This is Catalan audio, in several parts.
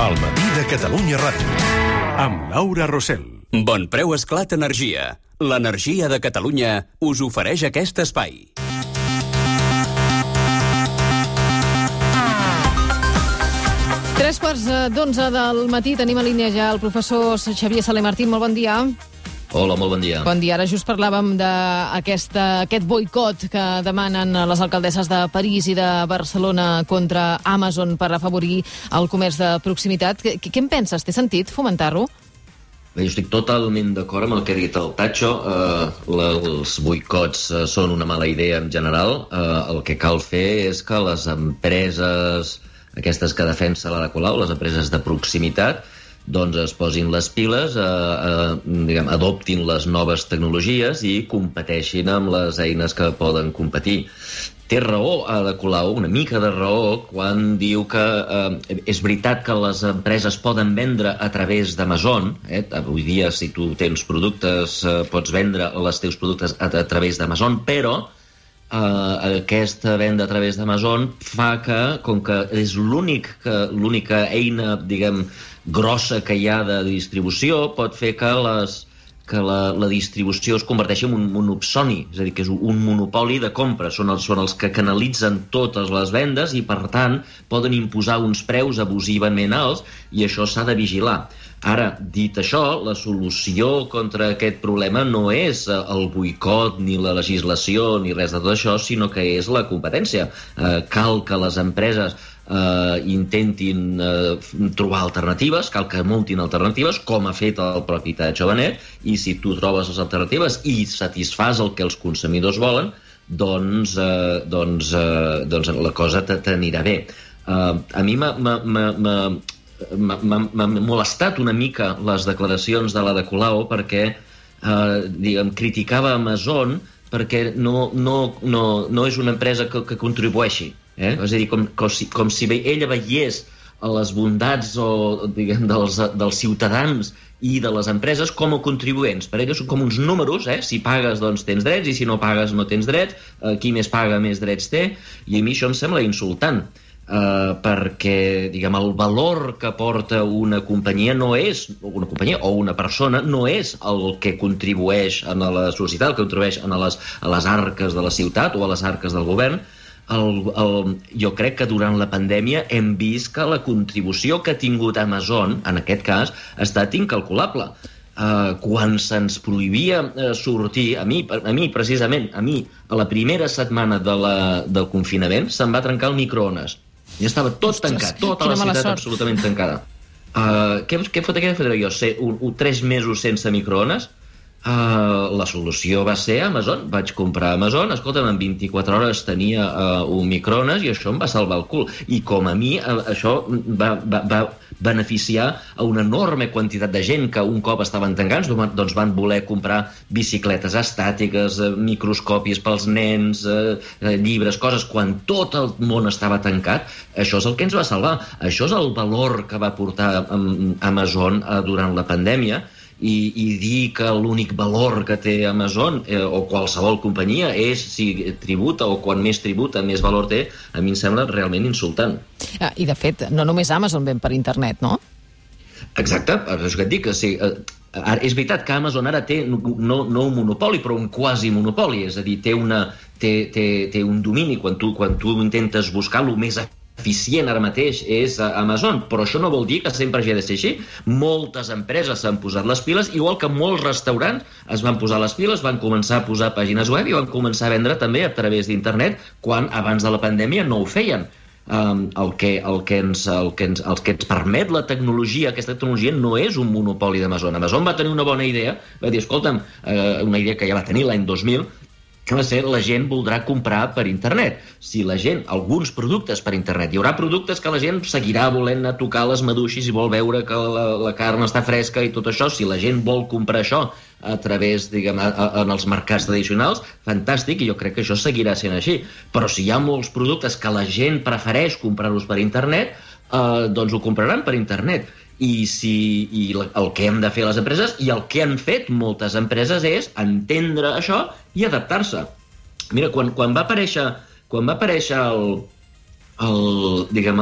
al matí de Catalunya Ràdio. Amb Laura Rossell. Bon preu esclat energia. L'energia de Catalunya us ofereix aquest espai. Tres quarts d'onze del matí tenim a línia ja el professor Xavier Saler Martín. Molt bon dia. Hola, molt bon dia. Bon dia. Ara just parlàvem d'aquest boicot que demanen les alcaldesses de París i de Barcelona contra Amazon per afavorir el comerç de proximitat. Què, què en penses? Té sentit fomentar-ho? Bé, jo estic totalment d'acord amb el que ha dit el. Uh, la, els boicots uh, són una mala idea en general. Uh, el que cal fer és que les empreses, aquestes que defensa la de Colau, les empreses de proximitat, doncs es posin les piles, eh, eh, diguem, adoptin les noves tecnologies i competeixin amb les eines que poden competir. Té raó Ada Colau, una mica de raó, quan diu que eh, és veritat que les empreses poden vendre a través d'Amazon. Eh? Avui dia, si tu tens productes, eh, pots vendre els teus productes a, a través d'Amazon, però eh, aquesta venda a través d'Amazon fa que, com que és l'únic l'única eina, diguem, grossa que hi ha de distribució, pot fer que les que la, la distribució es converteixi en un monopsoni, és a dir, que és un monopoli de compra. Són els, són els que canalitzen totes les vendes i, per tant, poden imposar uns preus abusivament alts i això s'ha de vigilar. Ara, dit això, la solució contra aquest problema no és eh, el boicot, ni la legislació, ni res de tot això, sinó que és la competència. Eh, cal que les empreses eh, intentin eh, trobar alternatives, cal que muntin alternatives, com ha fet el propi Tacho Benet, i si tu trobes les alternatives i satisfàs el que els consumidors volen, doncs, eh, doncs, eh, doncs la cosa t'anirà bé. Eh, a mi m'ha molestat una mica les declaracions de la de Colau perquè eh, diguem, criticava Amazon perquè no, no, no, no és una empresa que, que contribueixi Eh? És a dir, com, com, si, com si ella veiés les bondats o, diguem, dels, dels ciutadans i de les empreses com a contribuents. Per elles són com uns números, eh? si pagues doncs tens drets i si no pagues no tens drets, eh, qui més paga més drets té, i a mi això em sembla insultant. Uh, perquè diguem, el valor que porta una companyia no és, una companyia o una persona no és el que contribueix a la societat, el que contribueix a les, a les arques de la ciutat o a les arques del govern, el, el, jo crec que durant la pandèmia hem vist que la contribució que ha tingut Amazon, en aquest cas, ha estat incalculable. Uh, quan se'ns prohibia uh, sortir, a mi, a mi precisament, a mi, a la primera setmana de la, del confinament, se'm va trencar el microones. Ja estava tot Ostres, tancat, tota la ciutat absolutament tancada. Uh, què, què, fot, què fotré jo? Ser, un, un, tres mesos sense microones? Uh, la solució va ser Amazon. Vaig comprar Amazon, escolta'm, en 24 hores tenia uh, un microones i això em va salvar el cul. I com a mi, uh, això va, va, va beneficiar a una enorme quantitat de gent que un cop estaven tancats doncs van voler comprar bicicletes estàtiques, uh, microscopis pels nens, uh, llibres, coses, quan tot el món estava tancat, això és el que ens va salvar. Això és el valor que va portar um, Amazon uh, durant la pandèmia, i, i dir que l'únic valor que té Amazon eh, o qualsevol companyia és si tributa o quan més tributa més valor té, a mi em sembla realment insultant. Ah, I de fet, no només Amazon ven per internet, no? Exacte, és que et dic que sí, eh, és veritat que Amazon ara té no, no un monopoli, però un quasi monopoli, és a dir, té, una, té, té, té un domini. Quan tu, quan tu intentes buscar el més eficient ara mateix és Amazon, però això no vol dir que sempre hagi de ser així. Moltes empreses s'han posat les piles, igual que molts restaurants es van posar les piles, van començar a posar pàgines web i van començar a vendre també a través d'internet, quan abans de la pandèmia no ho feien. Um, el, que, el, que ens, el, que ens, el que ens permet la tecnologia, aquesta tecnologia no és un monopoli d'Amazon. Amazon va tenir una bona idea, va dir, escolta'm, uh, una idea que ja va tenir l'any 2000, va ser la gent voldrà comprar per internet. Si la gent, alguns productes per internet, hi haurà productes que la gent seguirà volent anar a tocar les maduixis i vol veure que la, la carn està fresca i tot això, si la gent vol comprar això a través, diguem, a, a, en els mercats tradicionals, fantàstic, i jo crec que això seguirà sent així. Però si hi ha molts productes que la gent prefereix comprar-los per internet, eh, doncs ho compraran per internet i, si, i el que hem de fer les empreses i el que han fet moltes empreses és entendre això i adaptar-se. Mira, quan, quan va aparèixer, quan va aparèixer el, el, diguem,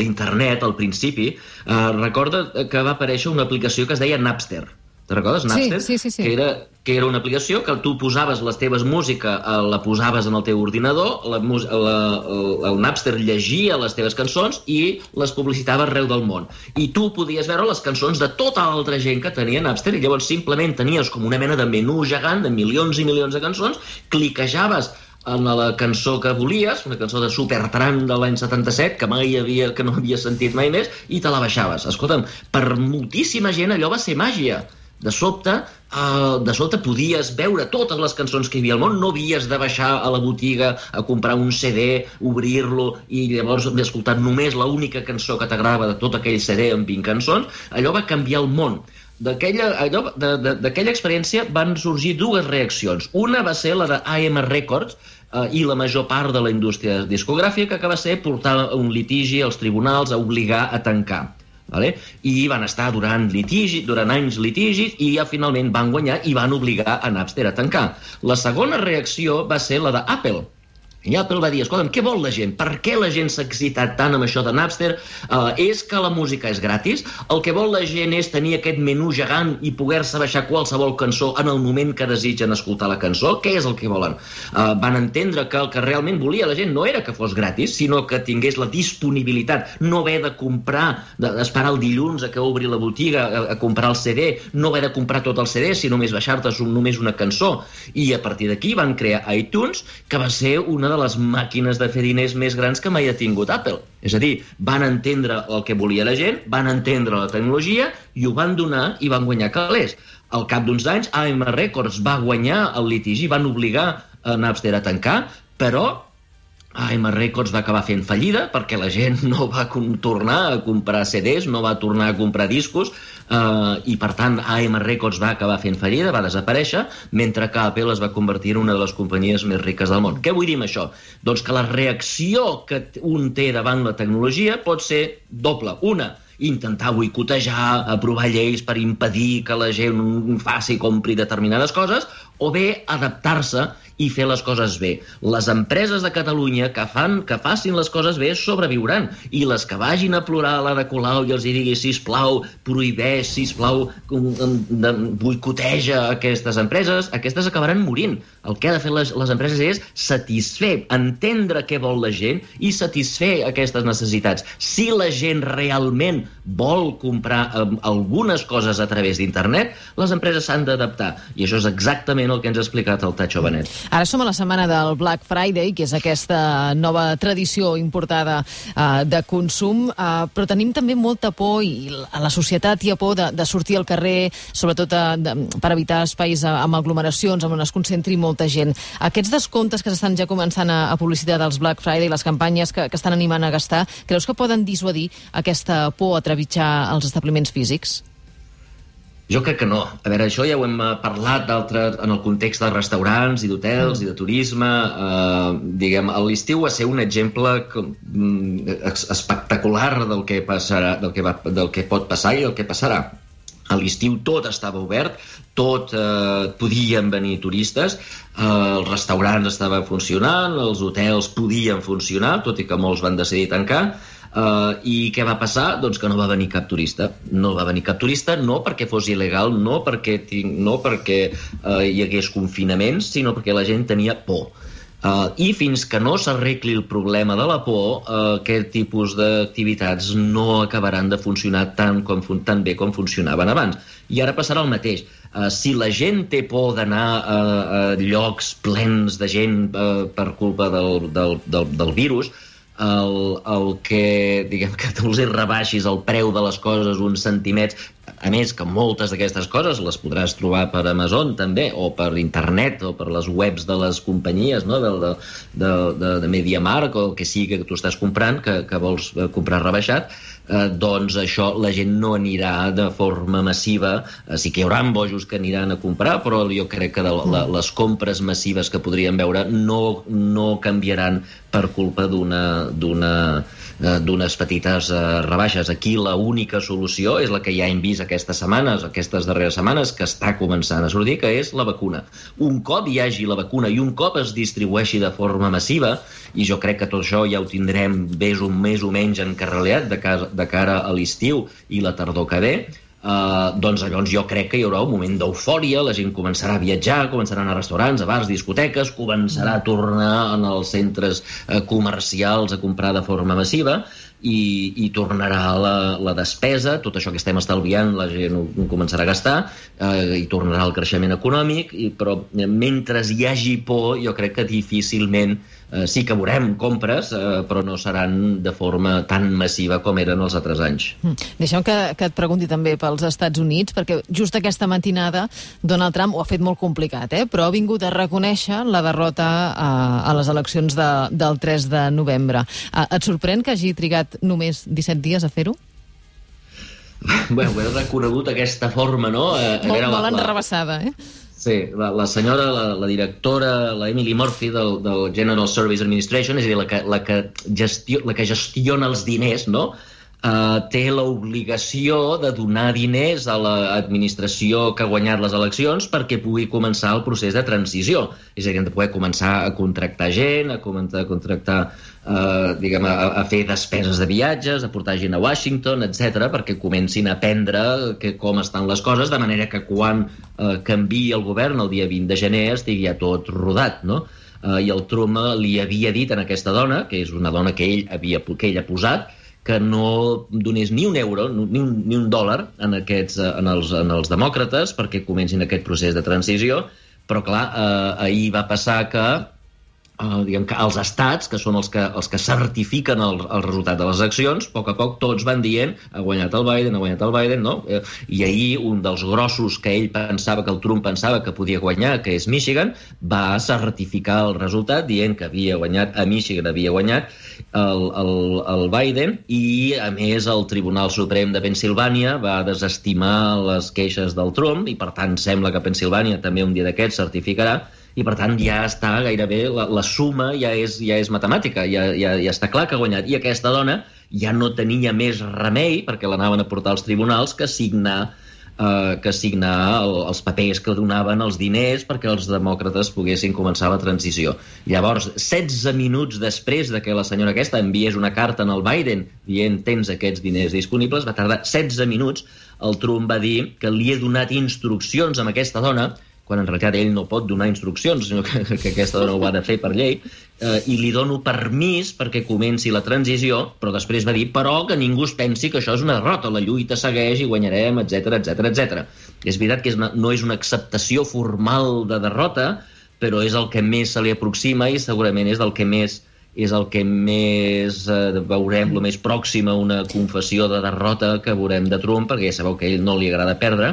l'internet al principi, eh, recorda que va aparèixer una aplicació que es deia Napster. Te recordes, Napster? Sí, sí, sí, sí. Que, era, que era una aplicació que tu posaves les teves música, eh, la posaves en el teu ordinador, la, mus- la, el, el Napster llegia les teves cançons i les publicitava arreu del món. I tu podies veure les cançons de tota l'altra gent que tenia Napster i llavors simplement tenies com una mena de menú gegant de milions i milions de cançons, cliquejaves en la cançó que volies, una cançó de Supertramp de l'any 77, que mai havia, que no havia sentit mai més, i te la baixaves. Escolta'm, per moltíssima gent allò va ser màgia. De sobte, de sobte podies veure totes les cançons que hi havia al món, no havies de baixar a la botiga a comprar un CD, obrir-lo i llavors haver escoltat només l'única cançó que t'agradava de tot aquell CD amb 20 cançons, allò va canviar el món d'aquella experiència van sorgir dues reaccions. Una va ser la de AM Records eh, i la major part de la indústria discogràfica que va ser portar un litigi als tribunals a obligar a tancar. Vale? I van estar durant litigi, durant anys litigis i ja finalment van guanyar i van obligar a Napster a tancar. La segona reacció va ser la d'Apple, i Apple va dir, escolta'm, què vol la gent? Per què la gent s'ha excitat tant amb això de Napster? Uh, és que la música és gratis? El que vol la gent és tenir aquest menú gegant i poder-se baixar qualsevol cançó en el moment que desitgen escoltar la cançó? Què és el que volen? Uh, van entendre que el que realment volia la gent no era que fos gratis, sinó que tingués la disponibilitat, no haver de comprar, de- d'esperar el dilluns a que obri la botiga a, a comprar el CD, no haver de comprar tot el CD, sinó només baixar-te només una cançó. I a partir d'aquí van crear iTunes, que va ser una de les màquines de fer diners més grans que mai ha tingut Apple. És a dir, van entendre el que volia la gent, van entendre la tecnologia i ho van donar i van guanyar calés. Al cap d'uns anys, AM Records va guanyar el litigi, van obligar a Napster a tancar, però AM Records va acabar fent fallida perquè la gent no va tornar a comprar CDs, no va tornar a comprar discos eh, i per tant AM Records va acabar fent fallida, va desaparèixer, mentre que Apple es va convertir en una de les companyies més riques del món. Què vull dir amb això? Doncs que la reacció que un té davant la tecnologia pot ser doble. Una, intentar boicotejar, aprovar lleis per impedir que la gent faci i compri determinades coses, o bé adaptar-se i fer les coses bé. Les empreses de Catalunya que fan que facin les coses bé sobreviuran i les que vagin a plorar a l'Ada Colau i els hi digui sisplau, prohibeix, sisplau, boicoteja aquestes empreses, aquestes acabaran morint. El que ha de fer les, les empreses és satisfer, entendre què vol la gent i satisfer aquestes necessitats. Si la gent realment vol comprar eh, algunes coses a través d'internet, les empreses s'han d'adaptar. I això és exactament el que ens ha explicat el Tacho Benet. Ara som a la setmana del Black Friday, que és aquesta nova tradició importada uh, de consum, uh, però tenim també molta por, i a la societat hi ha por de, de sortir al carrer, sobretot uh, de, per evitar espais amb aglomeracions, on es concentri molta gent. Aquests descomptes que s'estan ja començant a, a publicitar dels Black Friday, les campanyes que, que estan animant a gastar, creus que poden dissuadir aquesta por a trepitjar els establiments físics? Jo crec que no. A veure, això ja ho hem eh, parlat d'altres en el context de restaurants i d'hotels i de turisme. Eh, diguem, l'estiu va ser un exemple mm, es- espectacular del que passarà, del que, va, del que pot passar i del que passarà. A l'estiu tot estava obert, tot eh, podien venir turistes, eh, els restaurants estaven funcionant, els hotels podien funcionar, tot i que molts van decidir tancar, Uh, I què va passar? Doncs que no va venir cap turista. No va venir cap turista, no perquè fos il·legal, no perquè, tinc, no perquè uh, hi hagués confinaments, sinó perquè la gent tenia por. Uh, I fins que no s'arregli el problema de la por, uh, aquest tipus d'activitats no acabaran de funcionar tan, com, tan bé com funcionaven abans. I ara passarà el mateix. Uh, si la gent té por d'anar a, a llocs plens de gent uh, per culpa del, del, del, del virus, el, el que, diguem, que tu els rebaixis el preu de les coses uns centimets, a més que moltes d'aquestes coses les podràs trobar per Amazon també, o per internet, o per les webs de les companyies, no? de, de, de, de, de MediaMarkt, o el que sigui que tu estàs comprant, que, que vols eh, comprar rebaixat, eh, doncs això la gent no anirà de forma massiva, eh, sí que hi haurà bojos que aniran a comprar, però jo crec que de la, les compres massives que podríem veure no, no canviaran per culpa d'una d'unes petites eh, rebaixes. Aquí la única solució és la que ja hem vist aquestes setmanes, aquestes darreres setmanes, que està començant a sortir, que és la vacuna. Un cop hi hagi la vacuna i un cop es distribueixi de forma massiva, i jo crec que tot això ja ho tindrem més o, més o menys encarrelat de, de cara a l'estiu i la tardor que ve, Uh, doncs llavors jo crec que hi haurà un moment d'eufòria, la gent començarà a viatjar, començarà a anar a restaurants, a bars, discoteques, començarà a tornar en els centres uh, comercials a comprar de forma massiva i, i tornarà la, la despesa, tot això que estem estalviant la gent ho, ho començarà a gastar eh, i tornarà el creixement econòmic, i, però mentre hi hagi por jo crec que difícilment eh, sí que veurem compres, eh, però no seran de forma tan massiva com eren els altres anys. Mm. Deixa'm que, que et pregunti també pels Estats Units, perquè just aquesta matinada Donald Trump ho ha fet molt complicat, eh? però ha vingut a reconèixer la derrota a, a les eleccions de, del 3 de novembre. A, et sorprèn que hagi trigat només 17 dies a fer-ho? Bé, ho he reconegut aquesta forma, no? Eh, molt, veure, molt enrebaçada, eh? Sí, la, la senyora, la, la directora, la Emily Murphy del, del General Service Administration, és a dir, la que, la que, gestio, la que gestiona els diners, no?, Uh, té l'obligació de donar diners a l'administració que ha guanyat les eleccions perquè pugui començar el procés de transició. És a dir, de poder començar a contractar gent, a començar a contractar, uh, diguem, a, a fer despeses de viatges, a portar gent a Washington, etc perquè comencin a aprendre que, com estan les coses, de manera que quan uh, canvi el govern el dia 20 de gener estigui ja tot rodat, no? Uh, I el Trump li havia dit en aquesta dona, que és una dona que ell, havia, que ell ha posat, que no donés ni un euro, ni un, ni un dòlar en, aquests, eh, en, els, en els demòcrates perquè comencin aquest procés de transició, però clar, eh, ahir va passar que eh, diguem que els estats, que són els que, els que certifiquen el, el resultat de les accions, a poc a poc tots van dient ha guanyat el Biden, ha guanyat el Biden, no? Eh, I ahir un dels grossos que ell pensava, que el Trump pensava que podia guanyar, que és Michigan, va certificar el resultat dient que havia guanyat, a Michigan havia guanyat el, el, el Biden i, a més, el Tribunal Suprem de Pensilvània va desestimar les queixes del Trump i, per tant, sembla que Pensilvània també un dia d'aquests certificarà i per tant ja està gairebé, la, la suma ja és, ja és matemàtica, ja, ja, ja està clar que ha guanyat. I aquesta dona ja no tenia més remei, perquè l'anaven a portar als tribunals, que signar eh, que signar el, els papers que donaven els diners perquè els demòcrates poguessin començar la transició. Llavors, 16 minuts després de que la senyora aquesta enviés una carta en el Biden dient tens aquests diners disponibles, va tardar 16 minuts, el Trump va dir que li he donat instruccions a aquesta dona quan en realitat ell no pot donar instruccions, sinó que, que aquesta dona ho ha de fer per llei, eh, i li dono permís perquè comenci la transició, però després va dir però que ningú es pensi que això és una derrota, la lluita segueix i guanyarem, etc etc etc. És veritat que és una, no és una acceptació formal de derrota, però és el que més se li aproxima i segurament és el que més és el que més eh, veurem, el més pròxim a una confessió de derrota que veurem de Trump, perquè ja sabeu que a ell no li agrada perdre,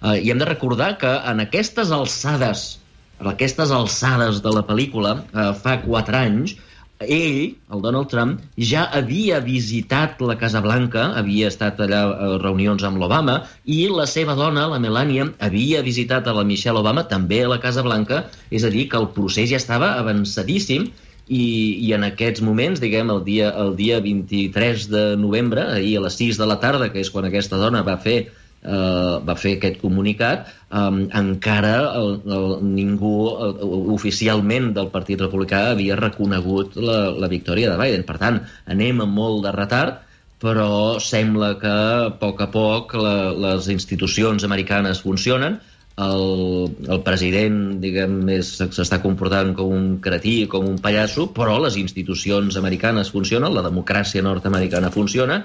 Eh, I hem de recordar que en aquestes alçades, en aquestes alçades de la pel·lícula, eh, fa quatre anys, ell, el Donald Trump, ja havia visitat la Casa Blanca, havia estat allà a reunions amb l'Obama, i la seva dona, la Melania, havia visitat a la Michelle Obama també a la Casa Blanca, és a dir, que el procés ja estava avançadíssim, i, i en aquests moments, diguem, el dia, el dia 23 de novembre, ahir a les 6 de la tarda, que és quan aquesta dona va fer eh, va fer aquest comunicat, eh, encara el, el, ningú el, oficialment del Partit Republicà havia reconegut la, la victòria de Biden. Per tant, anem amb molt de retard, però sembla que a poc a poc la, les institucions americanes funcionen, el, el president, diguem, s'està comportant com un cretí, com un pallasso, però les institucions americanes funcionen, la democràcia nord-americana funciona,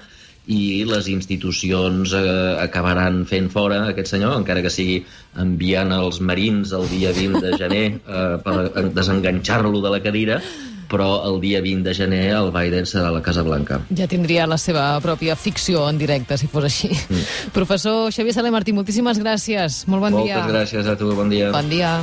i les institucions eh, acabaran fent fora aquest senyor, encara que sigui enviant els marins el dia 20 de gener eh, per desenganxar-lo de la cadira, però el dia 20 de gener el Biden serà a la Casa Blanca. Ja tindria la seva pròpia ficció en directe, si fos així. Mm. Professor Xavier Saler Martí, moltíssimes gràcies. Molt bon Moltes dia. Moltes gràcies a tu, bon dia. Bon dia.